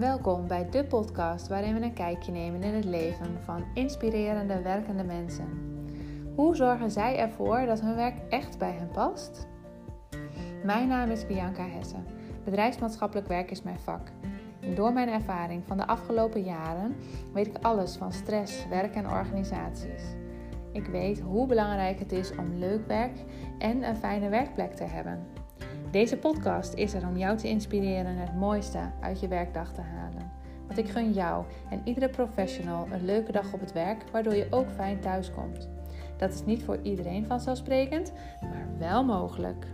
Welkom bij de podcast waarin we een kijkje nemen in het leven van inspirerende werkende mensen. Hoe zorgen zij ervoor dat hun werk echt bij hen past? Mijn naam is Bianca Hesse. Bedrijfsmaatschappelijk werk is mijn vak. Door mijn ervaring van de afgelopen jaren weet ik alles van stress, werk en organisaties. Ik weet hoe belangrijk het is om leuk werk en een fijne werkplek te hebben. Deze podcast is er om jou te inspireren het mooiste uit je werkdag te halen. Want ik gun jou en iedere professional een leuke dag op het werk, waardoor je ook fijn thuis komt. Dat is niet voor iedereen vanzelfsprekend, maar wel mogelijk.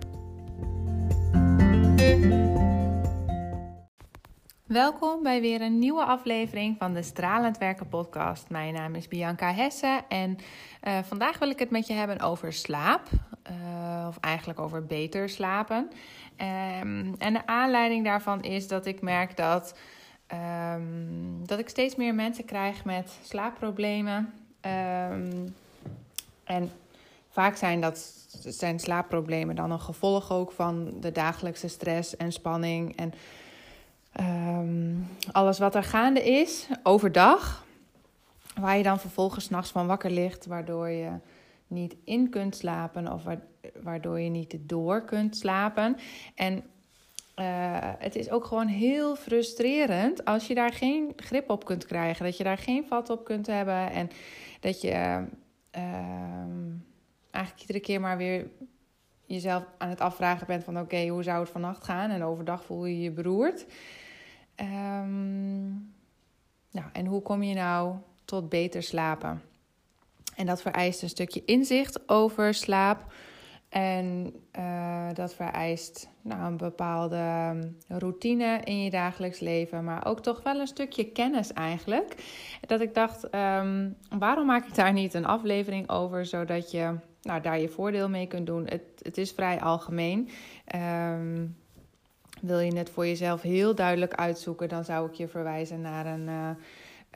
Welkom bij weer een nieuwe aflevering van de Stralend Werken podcast. Mijn naam is Bianca Hesse en uh, vandaag wil ik het met je hebben over slaap. Uh, of eigenlijk over beter slapen. Um, en de aanleiding daarvan is dat ik merk dat, um, dat ik steeds meer mensen krijg met slaapproblemen. Um, en vaak zijn dat zijn slaapproblemen dan een gevolg ook van de dagelijkse stress en spanning en alles wat er gaande is overdag. Waar je dan vervolgens s'nachts van wakker ligt, waardoor je niet in kunt slapen of waardoor je niet door kunt slapen. En uh, het is ook gewoon heel frustrerend als je daar geen grip op kunt krijgen, dat je daar geen vat op kunt hebben en dat je uh, eigenlijk iedere keer maar weer jezelf aan het afvragen bent van oké, hoe zou het vannacht gaan? En overdag voel je je beroerd. Um, nou, en hoe kom je nou tot beter slapen? En dat vereist een stukje inzicht over slaap. En uh, dat vereist nou, een bepaalde ehm, routine in je dagelijks leven, maar ook toch wel een stukje kennis eigenlijk. Dat ik dacht, um, waarom maak ik daar niet een aflevering over, zodat je nou, daar je voordeel mee kunt doen? Het, het is vrij algemeen. Um, wil je het voor jezelf heel duidelijk uitzoeken, dan zou ik je verwijzen naar een. Uh,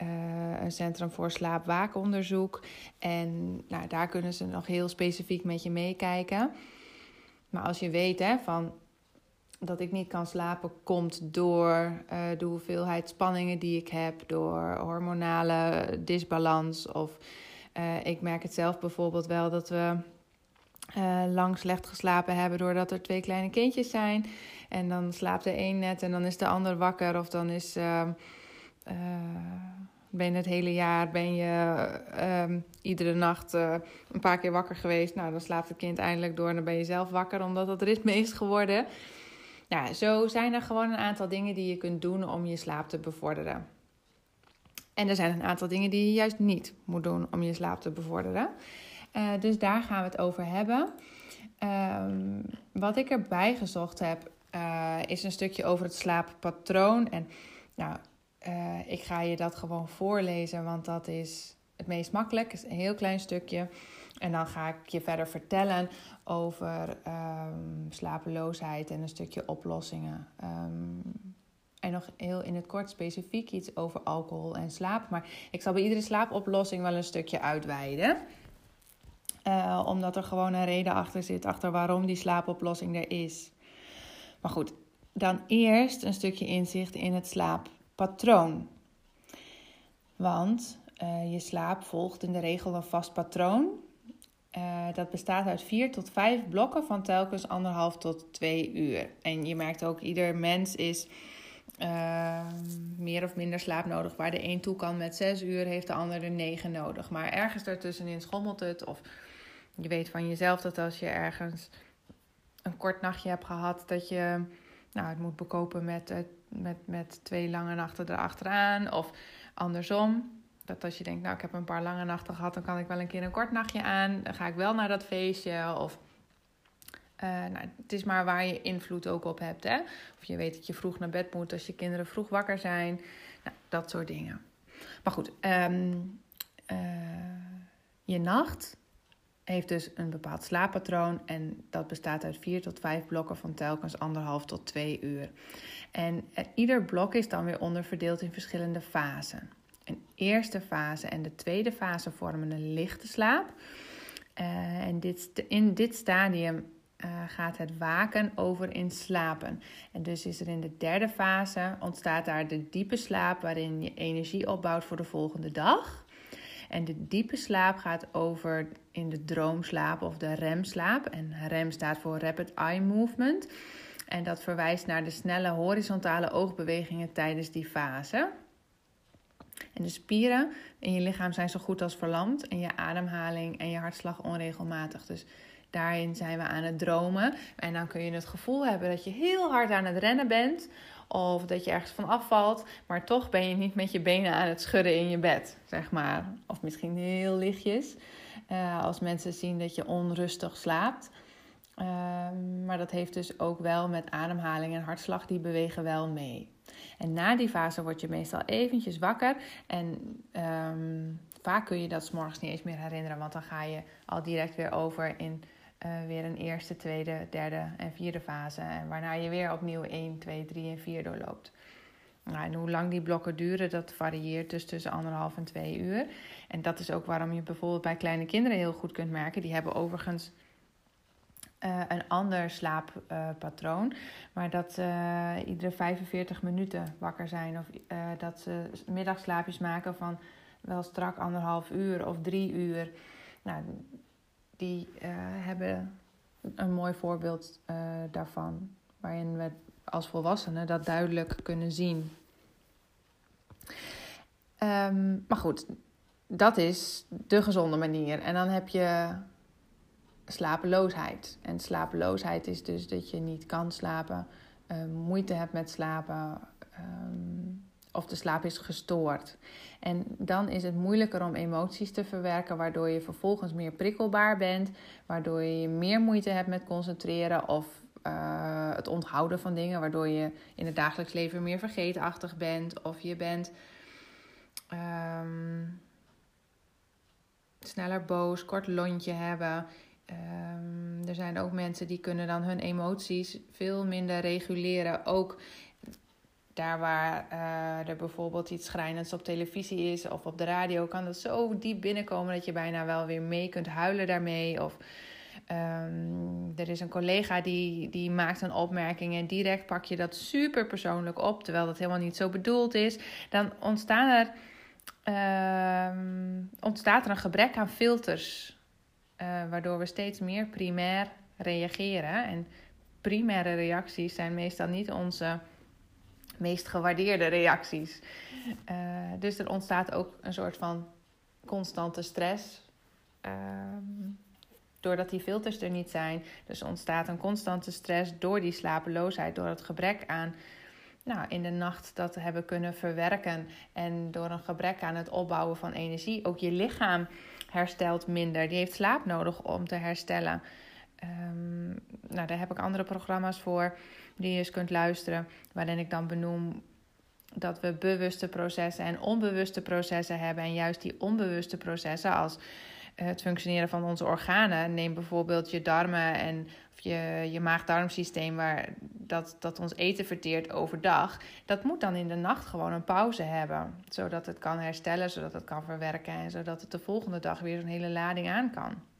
uh, een Centrum voor Slaapwaakonderzoek. En nou, daar kunnen ze nog heel specifiek met je meekijken. Maar als je weet hè, van dat ik niet kan slapen komt door uh, de hoeveelheid spanningen die ik heb, door hormonale disbalans. Of uh, ik merk het zelf bijvoorbeeld wel dat we uh, lang slecht geslapen hebben doordat er twee kleine kindjes zijn. En dan slaapt de een net en dan is de ander wakker. Of dan is ben je het hele jaar ben je uh, iedere nacht uh, een paar keer wakker geweest. Nou, dan slaapt het kind eindelijk door en dan ben je zelf wakker omdat het ritme is geworden. Ja, zo zijn er gewoon een aantal dingen die je kunt doen om je slaap te bevorderen. En er zijn een aantal dingen die je juist niet moet doen om je slaap te bevorderen. Uh, dus daar gaan we het over hebben. Um, wat ik erbij gezocht heb, is een stukje over het slaappatroon. En nou, uh, ik ga je dat gewoon voorlezen, want dat is het meest makkelijk. Is een heel klein stukje. En dan ga ik je verder vertellen over um, slapeloosheid en een stukje oplossingen. Um, en nog heel in het kort specifiek iets over alcohol en slaap. Maar ik zal bij iedere slaapoplossing wel een stukje uitweiden. Uh, omdat er gewoon een reden achter zit, achter waarom die slaapoplossing er is. Maar goed, dan eerst een stukje inzicht in het slaap patroon. Want uh, je slaap volgt in de regel een vast patroon. Uh, dat bestaat uit vier tot vijf blokken van telkens anderhalf tot twee uur. En je merkt ook, ieder mens is uh, meer of minder slaap nodig. Waar de een toe kan met zes uur, heeft de ander er negen nodig. Maar ergens daartussenin schommelt het. Of je weet van jezelf dat als je ergens een kort nachtje hebt gehad, dat je nou, het moet bekopen met, met, met twee lange nachten erachteraan. Of andersom. Dat als je denkt, nou ik heb een paar lange nachten gehad, dan kan ik wel een keer een kort nachtje aan. Dan ga ik wel naar dat feestje. Of uh, nou, het is maar waar je invloed ook op hebt. Hè? Of je weet dat je vroeg naar bed moet als je kinderen vroeg wakker zijn. Nou, dat soort dingen. Maar goed, um, uh, je nacht heeft dus een bepaald slaappatroon en dat bestaat uit vier tot vijf blokken van telkens anderhalf tot twee uur. En eh, ieder blok is dan weer onderverdeeld in verschillende fasen. Een eerste fase en de tweede fase vormen een lichte slaap. Uh, en dit, in dit stadium gaat het waken over in slapen. En dus is er in de derde fase ontstaat daar de diepe slaap waarin je energie opbouwt voor de volgende dag. En de diepe slaap gaat over in de droomslaap of de remslaap. En rem staat voor rapid eye movement. En dat verwijst naar de snelle horizontale oogbewegingen tijdens die fase. En de spieren in je lichaam zijn zo goed als verlamd en je ademhaling en je hartslag onregelmatig. Dus daarin zijn we aan het dromen. En dan kun je het gevoel hebben dat je heel hard aan het rennen bent. Of dat je ergens van afvalt, maar toch ben je niet met je benen aan het schudden in je bed, zeg maar. Of misschien heel lichtjes. Uh, als mensen zien dat je onrustig slaapt. Ehm, maar dat heeft dus ook wel met ademhaling en hartslag, die bewegen wel mee. En na die fase word je meestal eventjes wakker. En um, vaak kun je dat s morgens niet eens meer herinneren, want dan ga je al direct weer over in uh, weer een eerste, tweede, derde en vierde fase. En waarna je weer opnieuw 1, 2, 3 en 4 doorloopt. Nou, en hoe lang die blokken duren, dat varieert dus tussen anderhalf en twee uur. En dat is ook waarom je bijvoorbeeld bij kleine kinderen heel goed kunt merken. Die hebben overigens uh, een ander slaappatroon. Maar dat uh, iedere 45 minuten wakker zijn. Of dat ze middagslaapjes maken van wel strak anderhalf uur of drie uur. Nou, die hebben een mooi voorbeeld daarvan. Waarin we als volwassenen dat duidelijk kunnen zien. Um, maar goed, dat is de gezonde manier. En dan heb je slapeloosheid. En slapeloosheid is dus dat je niet kan slapen, uh, moeite hebt met slapen um, of de slaap is gestoord. En dan is het moeilijker om emoties te verwerken, waardoor je vervolgens meer prikkelbaar bent, waardoor je meer moeite hebt met concentreren of uh, het onthouden van dingen, waardoor je in het dagelijks leven meer vergeetachtig bent of je bent. Um, sneller boos, kort lontje hebben. Um, er zijn ook mensen die kunnen dan hun emoties veel minder reguleren. Ook daar waar uh, er bijvoorbeeld iets schrijnends op televisie is of op de radio, kan dat zo diep binnenkomen dat je bijna wel weer mee kunt huilen daarmee. Of um, er is een collega die, die maakt een opmerking en direct pak je dat super persoonlijk op, terwijl dat helemaal niet zo bedoeld is. Dan ontstaan er, uh, ontstaat er een gebrek aan filters uh, waardoor we steeds meer primair reageren. En primaire reacties zijn meestal niet onze meest gewaardeerde reacties. Uh, dus er ontstaat ook een soort van constante stress. Uh, doordat die filters er niet zijn. Dus ontstaat een constante stress door die slapeloosheid, door het gebrek aan nou, in de nacht dat hebben kunnen verwerken. En door een gebrek aan het opbouwen van energie. Ook je lichaam herstelt minder. Die heeft slaap nodig om te herstellen. Um, nou, daar heb ik andere programma's voor die je eens kunt luisteren. Waarin ik dan benoem dat we bewuste processen en onbewuste processen hebben. En juist die onbewuste processen als het functioneren van onze organen. Neem bijvoorbeeld je darmen en of je, je maag-darmsysteem, waar dat, dat ons eten verteert overdag. Dat moet dan in de nacht gewoon een pauze hebben. Zodat het kan herstellen, zodat het kan verwerken en zodat het de volgende dag weer zo'n hele lading aan kan.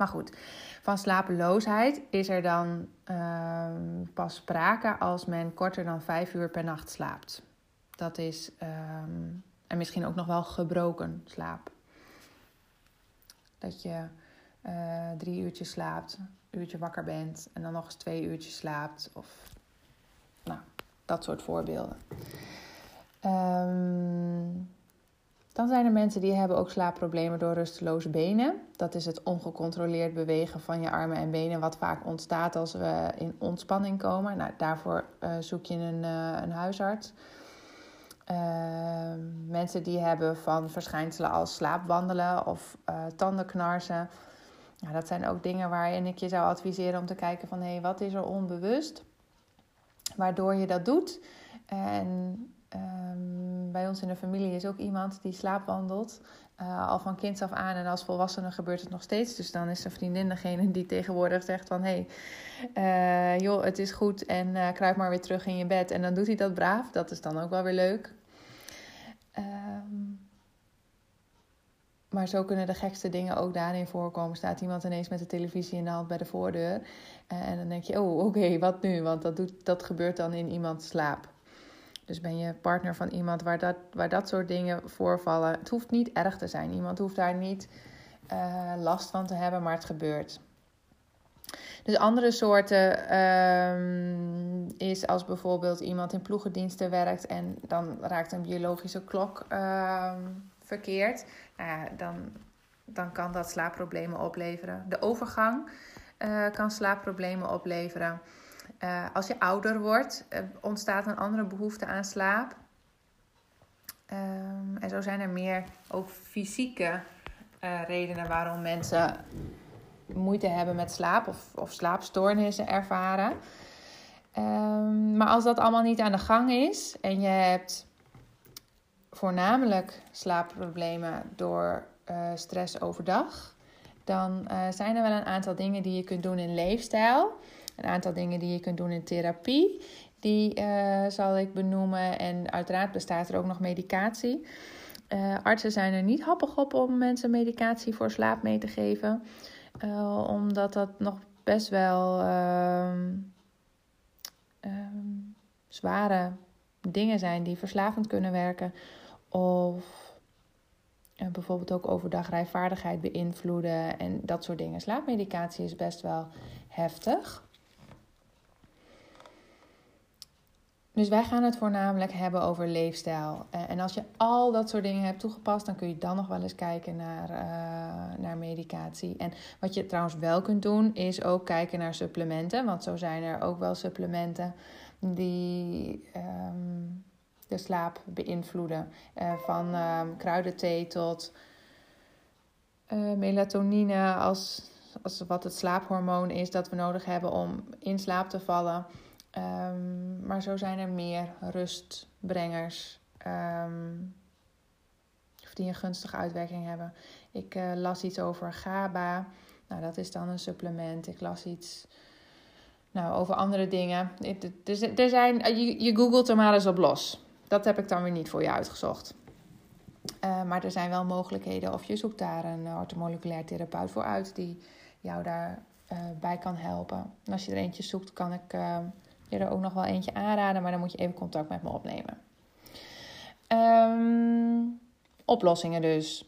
Maar goed, van slapeloosheid is er dan uh, pas sprake als men korter dan vijf uur per nacht slaapt. Dat is, um, en misschien ook nog wel gebroken slaap. Dat je uh, drie uurtjes slaapt, een uurtje wakker bent en dan nog eens twee uurtjes slaapt. Of nou, dat soort voorbeelden. Um, dan zijn er mensen die hebben ook slaapproblemen door rusteloze benen. Dat is het ongecontroleerd bewegen van je armen en benen, wat vaak ontstaat als we in ontspanning komen. Nou, daarvoor uh, zoek je een, uh, een huisarts. Uh, mensen die hebben van verschijnselen als slaapwandelen of tandenknarsen. Nou, dat zijn ook dingen waarin ik je zou adviseren om te kijken van hé, hey, wat is er onbewust? Waardoor je dat doet. En um, bij ons in de familie is ook iemand die slaapwandelt. Uh, al van kinds af aan en als volwassene gebeurt het nog steeds. Dus dan is de vriendin degene die tegenwoordig zegt van... hé, hey, uh, joh, het is goed en uh, kruip maar weer terug in je bed. En dan doet hij dat braaf. Dat is dan ook wel weer leuk. Um, maar zo kunnen de gekste dingen ook daarin voorkomen. Staat iemand ineens met de televisie in de hand bij de voordeur. En dan denk je, oh oké, wat nu? Want dat, doet, dat gebeurt dan in iemands slaap. Dus ben je partner van iemand waar dat, waar dat soort dingen voorvallen. Het hoeft niet erg te zijn. Iemand hoeft daar niet uh, last van te hebben, maar het gebeurt. Dus andere soorten um, is als bijvoorbeeld iemand in ploegendiensten werkt en dan raakt een biologische klok um, verkeerd. Nou ja, dan, dan kan dat slaapproblemen opleveren. De overgang uh, kan slaapproblemen opleveren. Uh, als je ouder wordt, uh, ontstaat een andere behoefte aan slaap. Um, en zo zijn er meer ook fysieke redenen waarom mensen moeite hebben met slaap of, of slaapstoornissen ervaren. Um, maar als dat allemaal niet aan de gang is en je hebt voornamelijk slaapproblemen door stress overdag, dan zijn er wel een aantal dingen die je kunt doen in leefstijl. Een aantal dingen die je kunt doen in therapie. Die uh, zal ik benoemen. En uiteraard bestaat er ook nog medicatie. artsen zijn er niet happig op om mensen medicatie voor slaap mee te geven. Uh, omdat dat nog best wel uh, uh, zware dingen zijn die verslavend kunnen werken. Of eh, bijvoorbeeld ook overdag rijvaardigheid beïnvloeden en dat soort dingen. Slaapmedicatie is best wel heftig. Dus wij gaan het voornamelijk hebben over leefstijl. Eh, en als je al dat soort dingen hebt toegepast, dan kun je dan nog wel eens kijken naar, uh, naar medicatie. En wat je trouwens wel kunt doen, is ook kijken naar supplementen. Want zo zijn er ook wel supplementen die um, de slaap beïnvloeden. Uh, van um, kruidenthee tot melatonine als, als wat het slaaphormoon is dat we nodig hebben om in slaap te vallen. Um, maar zo zijn er meer rustbrengers um, die een gunstige uitwerking hebben. Ik uh, las iets over GABA. Nou, dat is dan een supplement. Ik las iets nou, over andere dingen. Er zijn, eh, je, googelt er maar eens op los. Dat heb ik dan weer niet voor je uitgezocht. Uh, maar er zijn wel mogelijkheden of je zoekt daar een ortomoleculair therapeut voor uit die jou daarbij bij kan helpen. En als je er eentje zoekt, kan ik je er ook nog wel eentje aanraden, maar dan moet je even contact met me opnemen. Um, oplossingen dus.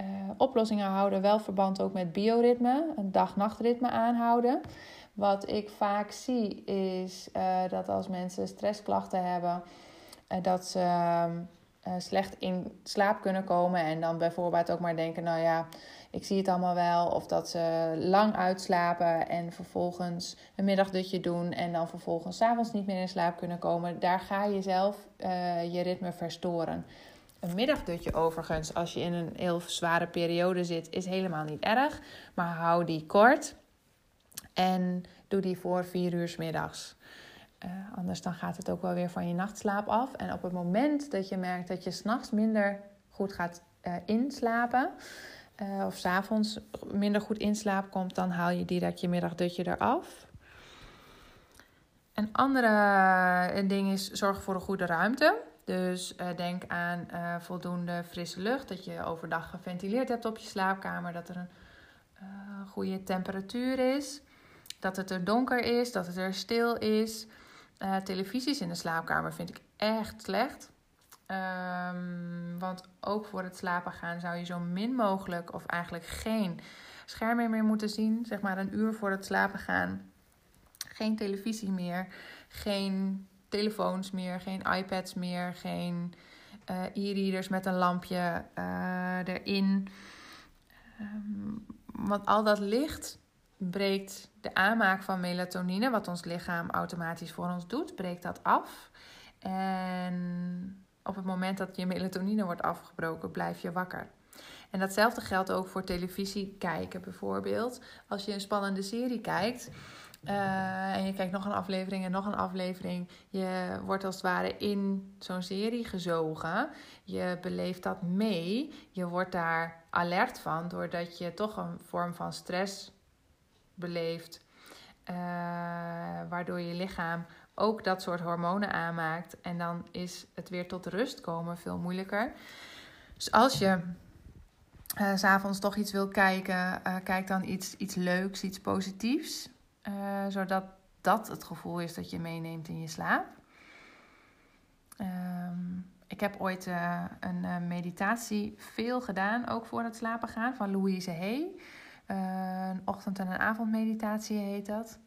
Uh, oplossingen houden wel verband ook met bioritme, een dag-nachtritme aanhouden. Wat ik vaak zie is uh, dat als mensen stressklachten hebben, uh, dat ze slecht in slaap kunnen komen en dan bijvoorbeeld ook maar denken, nou ja, ik zie het allemaal wel. Of dat ze lang uitslapen en vervolgens een middagdutje doen en dan vervolgens avonds niet meer in slaap kunnen komen. Daar ga je zelf uh, je ritme verstoren. Een middagdutje overigens, als je in een heel zware periode zit, is helemaal niet erg. Maar hou die kort en doe die voor vier uur s middags. Uh, anders dan gaat het ook wel weer van je nachtslaap af. En op het moment dat je merkt dat je s'nachts minder goed gaat uh, inslapen, uh, of s'avonds minder goed in slaap komt, dan haal je direct je middagdutje eraf. Een andere eh, ding is zorg voor een goede ruimte. Dus denk aan voldoende frisse lucht, dat je overdag geventileerd hebt op je slaapkamer, dat er een goede temperatuur is, dat het er donker is, dat het er stil is. Televisies in de slaapkamer vind ik echt slecht. Um, want ook voor het slapen gaan zou je zo min mogelijk of eigenlijk geen schermen meer moeten zien. Zeg maar een uur voor het slapen gaan. Geen televisie meer, geen telefoons meer, geen iPads meer, geen uh, e-readers met een lampje uh, erin. Um, want al dat licht breekt de aanmaak van melatonine, wat ons lichaam automatisch voor ons doet, breekt dat af. En op het moment dat je melatonine wordt afgebroken, blijf je wakker. En datzelfde geldt ook voor televisie kijken bijvoorbeeld. Als je een spannende serie kijkt uh, en je kijkt nog een aflevering en nog een aflevering, je wordt als het ware in zo'n serie gezogen. Je beleeft dat mee. Je wordt daar alert van doordat je toch een vorm van stress beleeft. Uh, waardoor je lichaam ook dat soort hormonen aanmaakt. En dan is het weer tot rust komen veel moeilijker. Dus als je uh, s'avonds toch iets wil kijken, uh, kijk dan iets, iets leuks, iets positiefs. Zodat dat het gevoel is dat je meeneemt in je slaap. Um, ik heb ooit een meditatie veel gedaan, ook voor het slapen gaan, van Louise Hay. Een ochtend- en een avondmeditatie heet dat.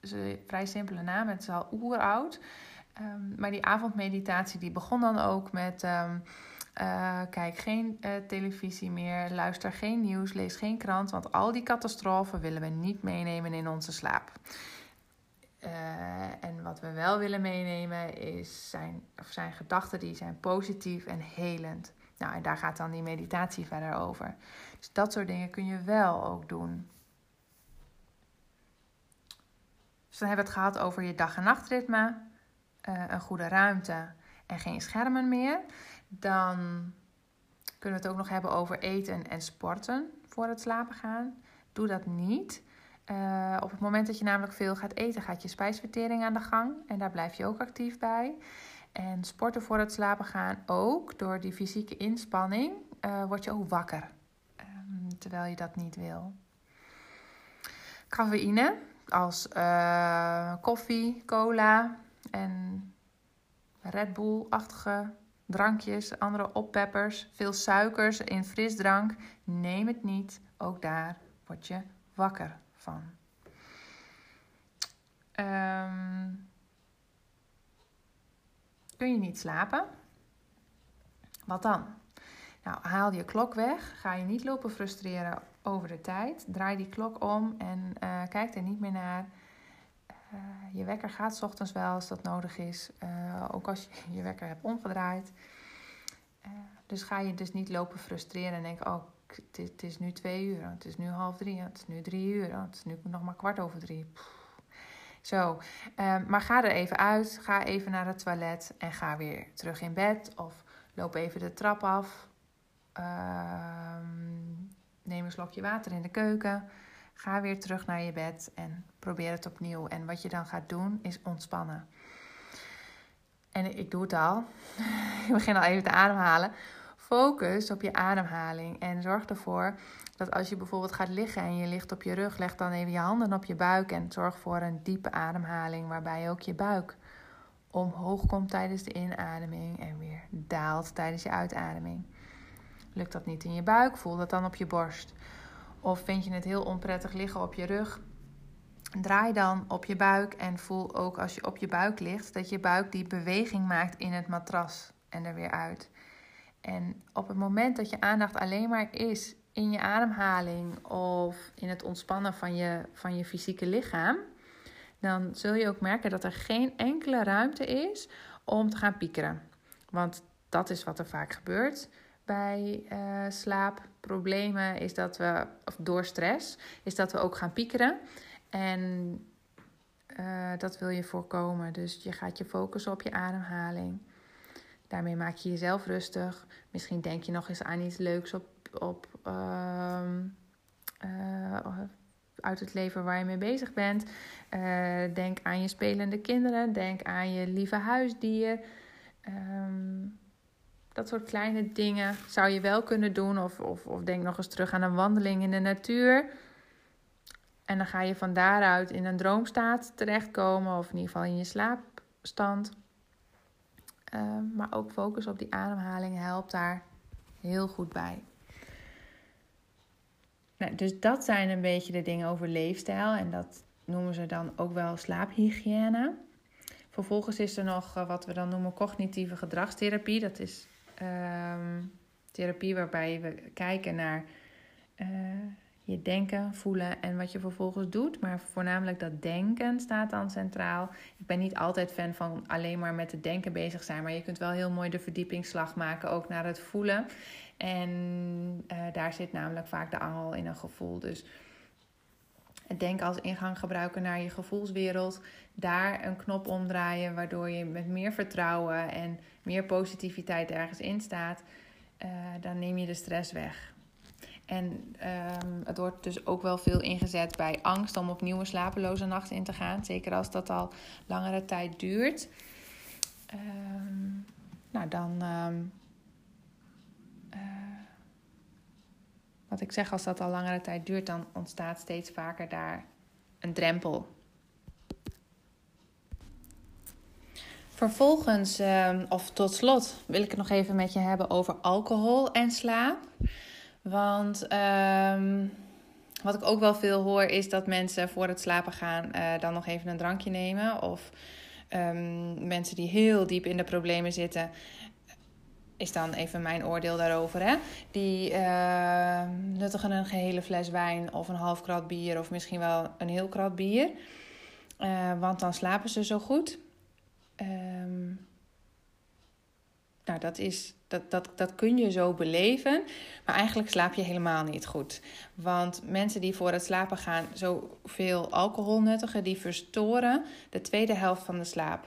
een vrij simpele naam, het is al oeroud. Um, maar die avondmeditatie die begon dan ook met... Um, uh, kijk geen uh, televisie meer, luister geen nieuws, lees geen krant, want al die catastrofen willen we niet meenemen in onze slaap. Uh, en wat we wel willen meenemen is zijn, of zijn gedachten die zijn positief en helend. Nou, en daar gaat dan die meditatie verder over. Dus dat soort dingen kun je wel ook doen. Dus dan hebben we het gehad over je dag- en nachtritme, een goede ruimte en geen schermen meer. Dan kunnen we het ook nog hebben over eten en sporten voor het slapen gaan. Doe dat niet. Uh, op het moment dat je namelijk veel gaat eten, gaat je spijsvertering aan de gang. En daar blijf je ook actief bij. En sporten voor het slapen gaan ook. Door die fysieke inspanning uh, word je ook wakker. Um, terwijl je dat niet wil. Cafeïne als uh, koffie, cola en Red Bull-achtige drankjes, andere oppeppers, veel suikers in frisdrank. Neem het niet. Ook daar word je wakker van. Um, kun je niet slapen? Wat dan? Nou, haal je klok weg. Ga je niet lopen frustreren over de tijd. Draai die klok om en uh, kijk er niet meer naar. Uh, je wekker gaat s ochtends wel als dat nodig is. Uh, ook als je je wekker hebt omgedraaid. Dus ga je dus niet lopen frustreren en denken: Oh, het is, het is, nu twee uur, het is nu half drie, het is nu drie uur, het is nu nog maar kwart over drie. Zo, maar ga er even uit. Ga even naar het toilet en ga weer terug in bed. Of loop even de trap af. neem een slokje water in de keuken. Ga weer terug naar je bed en probeer het opnieuw. En wat je dan gaat doen is ontspannen. En ik doe het al. Ik begin al even te ademhalen. Focus op je ademhaling en zorg ervoor dat als je bijvoorbeeld gaat liggen en je ligt op je rug, leg dan even je handen op je buik en zorg voor een diepe ademhaling waarbij ook je buik omhoog komt tijdens de inademing en weer daalt tijdens je uitademing. Lukt dat niet in je buik, voel dat dan op je borst. Of vind je het heel onprettig liggen op je rug? Draai dan op je buik en voel ook als je op je buik ligt dat je buik die beweging maakt in het matras en er weer uit. En op het moment dat je aandacht alleen maar is in je ademhaling of in het ontspannen van je, van je fysieke lichaam, dan zul je ook merken dat er geen enkele ruimte is om te gaan piekeren. Want dat is wat er vaak gebeurt bij uh, slaapproblemen is dat we, of door stress, is dat we ook gaan piekeren. En uh, dat wil je voorkomen. Dus je gaat je focussen op je ademhaling. Daarmee maak je jezelf rustig. Misschien denk je nog eens aan iets leuks op, op, uh, uh, uit het leven waar je mee bezig bent. denk aan je spelende kinderen. Denk aan je lieve huisdier. Um, dat soort kleine dingen zou je wel kunnen doen. Of, of, of denk nog eens terug aan een wandeling in de natuur. En dan ga je van daaruit in een droomstaat terechtkomen. Of in ieder geval in je slaapstand. Uh, maar ook focus op die ademhaling helpt daar heel goed bij. Nou, dus dat zijn een beetje de dingen over leefstijl. En dat noemen ze dan ook wel slaaphygiëne. Vervolgens is er nog wat we dan noemen cognitieve gedragstherapie. Dat is um, therapie waarbij we kijken naar uh, je denken, voelen en wat je vervolgens doet. Maar voornamelijk dat denken staat dan centraal. Ik ben niet altijd fan van alleen maar met het denken bezig zijn. Maar je kunt wel heel mooi de verdiepingsslag maken, ook naar het voelen. En uh, daar zit namelijk vaak de angel in een gevoel. Dus het denken als ingang gebruiken naar je gevoelswereld. Daar een knop omdraaien, waardoor je met meer vertrouwen en meer positiviteit ergens in staat. Uh, dan neem je de stress weg. En um, het wordt dus ook wel veel ingezet bij angst om opnieuw een slapeloze nacht in te gaan. Zeker als dat al langere tijd duurt. Um, nou, dan um, uh, wat ik zeg, als dat al langere tijd duurt, dan ontstaat steeds vaker daar een drempel. Vervolgens, ehm, of tot slot, wil ik het nog even met je hebben over alcohol en slaap. Want ehm, wat ik ook wel veel hoor, is dat mensen voor het slapen gaan uh, dan nog even een drankje nemen. Of um, mensen die heel diep in de problemen zitten, is dan even mijn oordeel daarover. Hè? Die uh, nuttigen een gehele fles wijn of een half krat bier of misschien wel een heel krat bier. Uh, want dan slapen ze zo goed. Um, nou, dat, is, dat, dat, dat kun je zo beleven, maar eigenlijk slaap je helemaal niet goed. Want mensen die voor het slapen gaan zoveel alcohol nuttigen, die verstoren de tweede helft van de slaap.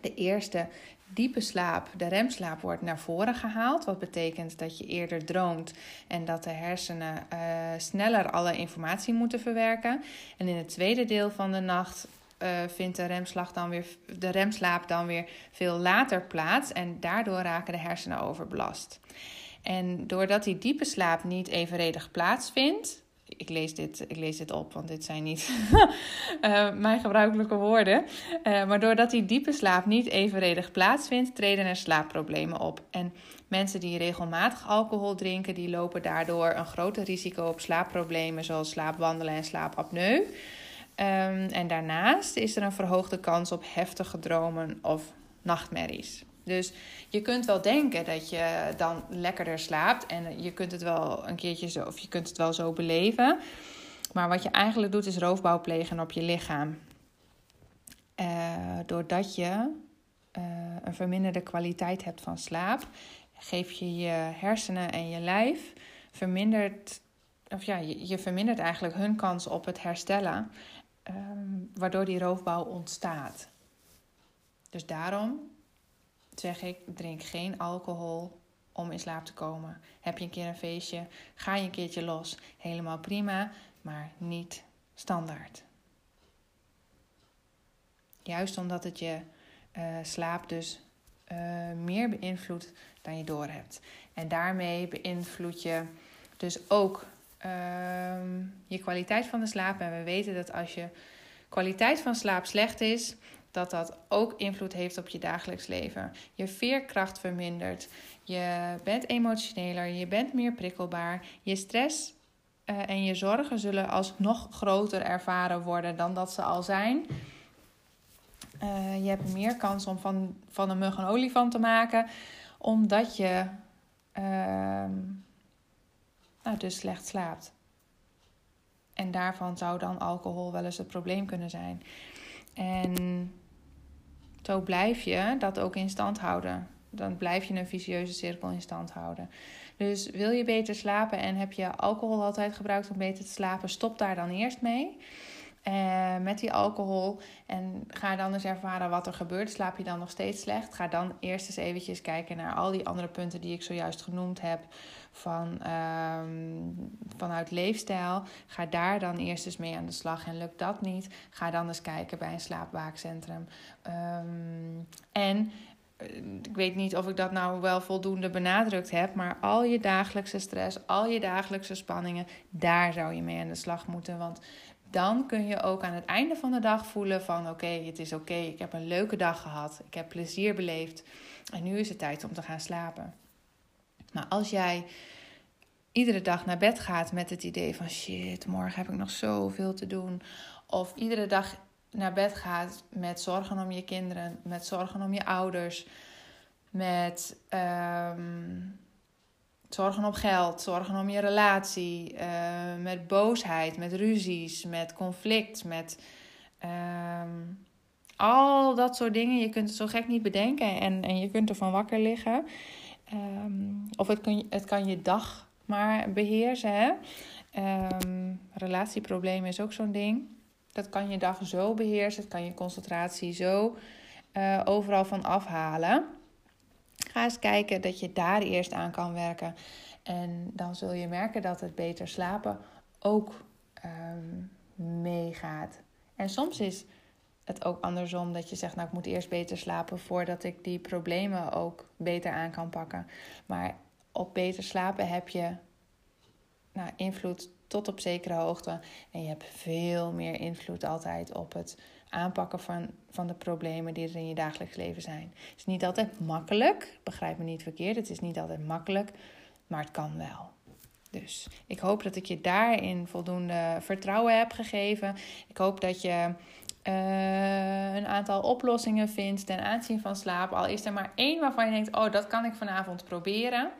De eerste diepe slaap, de remslaap, wordt naar voren gehaald. Wat betekent dat je eerder droomt en dat de hersenen uh, sneller alle informatie moeten verwerken. En in het tweede deel van de nacht uh, vindt de, remslag dan weer, de remslaap dan weer veel later plaats. En daardoor raken de hersenen overbelast. En doordat die diepe slaap niet evenredig plaatsvindt, ik lees dit, ik lees dit op, want dit zijn niet uh, mijn gebruikelijke woorden. Uh, maar doordat die diepe slaap niet evenredig plaatsvindt, treden er slaapproblemen op. En mensen die regelmatig alcohol drinken, die lopen daardoor een groter risico op slaapproblemen, zoals slaapwandelen en slaapapneu. Um, en daarnaast is er een verhoogde kans op heftige dromen of nachtmerries. Dus je kunt wel denken dat je dan lekkerder slaapt en je kunt het wel een keertje zo, of je kunt het wel zo beleven. Maar wat je eigenlijk doet is roofbouw plegen op je lichaam. Uh, doordat je uh, een verminderde kwaliteit hebt van slaap, geef je je hersenen en je lijf verminderd, of ja, je vermindert eigenlijk hun kans op het herstellen, um, waardoor die roofbouw ontstaat. Dus daarom zeg ik, drink geen alcohol om in slaap te komen. Heb je een keer een feestje, ga je een keertje los. Helemaal prima, maar niet standaard. Juist omdat het je uh, slaap dus uh, meer beïnvloedt dan je doorhebt. En daarmee beïnvloed je dus ook uh, je kwaliteit van de slaap. En we weten dat als je kwaliteit van slaap slecht is, dat dat ook invloed heeft op je dagelijks leven. Je veerkracht vermindert, je bent emotioneler, je bent meer prikkelbaar, je stress uh, en je zorgen zullen alsnog groter ervaren worden dan dat ze al zijn. Uh, je hebt meer kans om van, van een mug een olifant te maken, omdat je uh, nou, dus slecht slaapt. En daarvan zou dan alcohol wel eens het probleem kunnen zijn. En zo blijf je dat ook in stand houden. Dan blijf je een vicieuze cirkel in stand houden. Dus wil je beter slapen en heb je alcohol altijd gebruikt om beter te slapen, stop daar dan eerst mee. Uh, met die alcohol. En ga dan eens ervaren wat er gebeurt. Slaap je dan nog steeds slecht? Ga dan eerst eens eventjes kijken naar al die andere punten die ik zojuist genoemd heb. Van, um, vanuit leefstijl. Ga daar dan eerst eens mee aan de slag. En lukt dat niet? Ga dan eens kijken bij een slaapwaakcentrum. Um, en eh, ik weet niet of ik dat nou wel voldoende benadrukt heb, maar al je dagelijkse stress, al je dagelijkse spanningen, daar zou je mee aan de slag moeten. Want dan kun je ook aan het einde van de dag voelen van oké, het is oké, ik heb een leuke dag gehad, ik heb plezier beleefd en nu is het tijd om te gaan slapen. Maar als jij iedere dag naar bed gaat met het idee van shit, morgen heb ik nog zoveel te doen, of iedere dag naar bed gaat met zorgen om je kinderen, met zorgen om je ouders, met um, zorgen om geld, zorgen om je relatie, uh, met boosheid, met ruzies, met conflict, met um, al dat soort dingen. Je kunt het zo gek niet bedenken en, en je kunt ervan wakker liggen. Um, of het kan, het kan je dag maar beheersen. Hè? Um, relatieproblemen is ook zo'n ding. Dat kan je dag zo beheersen, dat kan je concentratie zo uh, overal van afhalen. Ga eens kijken dat je daar eerst aan kan werken. En dan zul je merken dat het beter slapen ook um, meegaat. En soms is het ook andersom dat je zegt, nou ik moet eerst beter slapen voordat ik die problemen ook beter aan kan pakken. Maar op beter slapen heb je nou, invloed tot op zekere hoogte. En je hebt veel meer invloed altijd op het aanpakken van, van de problemen die er in je dagelijks leven zijn. Het is niet altijd makkelijk, begrijp me niet verkeerd. Het is niet altijd makkelijk, maar het kan wel. Dus ik hoop dat ik je daarin voldoende vertrouwen heb gegeven. Ik hoop dat je uh, een aantal oplossingen vindt ten aanzien van slaap. Al is er maar één waarvan je denkt: oh, dat kan ik vanavond proberen.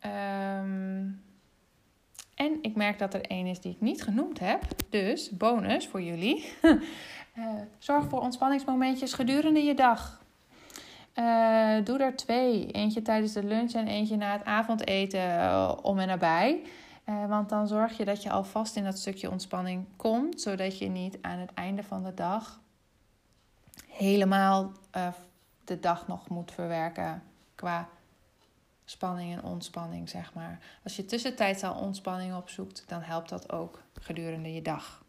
Um, en ik merk dat er één is die ik niet genoemd heb. Dus bonus voor jullie. uh, zorg voor ontspanningsmomentjes gedurende je dag. Uh, doe er twee. Eentje tijdens de lunch en eentje na het avondeten uh, om en nabij. want dan zorg je dat je alvast in dat stukje ontspanning komt. Zodat je niet aan het einde van de dag helemaal de dag nog moet verwerken qua spanning en ontspanning, zeg maar. Als je tussentijds al ontspanning opzoekt, dan helpt dat ook gedurende je dag.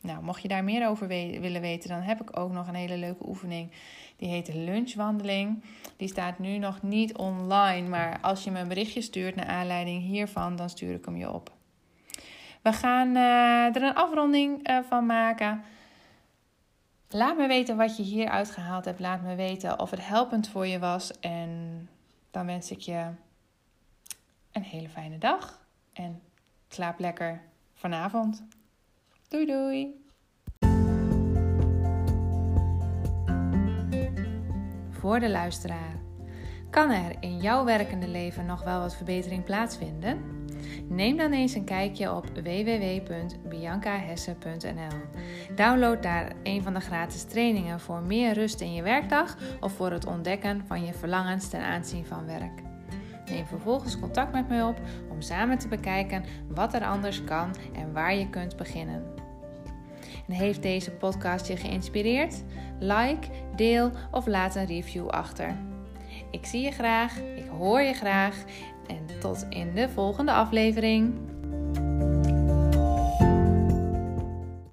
Nou, mocht je daar meer over willen weten, dan heb ik ook nog een hele leuke oefening. Die heet de lunchwandeling. Die staat nu nog niet online, maar als je me een berichtje stuurt naar aanleiding hiervan, dan stuur ik hem je op. We gaan uh, er een afronding uh, van maken. Laat me weten wat je hier uitgehaald hebt. Laat me weten of het helpend voor je was. En dan wens ik je een hele fijne dag en slaap lekker vanavond. Doei doei! Voor de luisteraar. Kan er in jouw werkende leven nog wel wat verbetering plaatsvinden? Neem dan eens een kijkje op www.biancahesse.nl. Download daar een van de gratis trainingen voor meer rust in je werkdag of voor het ontdekken van je verlangens ten aanzien van werk. Neem vervolgens contact met mij op om samen te bekijken wat er anders kan en waar je kunt beginnen. En heeft deze podcast je geïnspireerd? Like, deel of laat een review achter. Ik zie je graag, ik hoor je graag en tot in de volgende aflevering.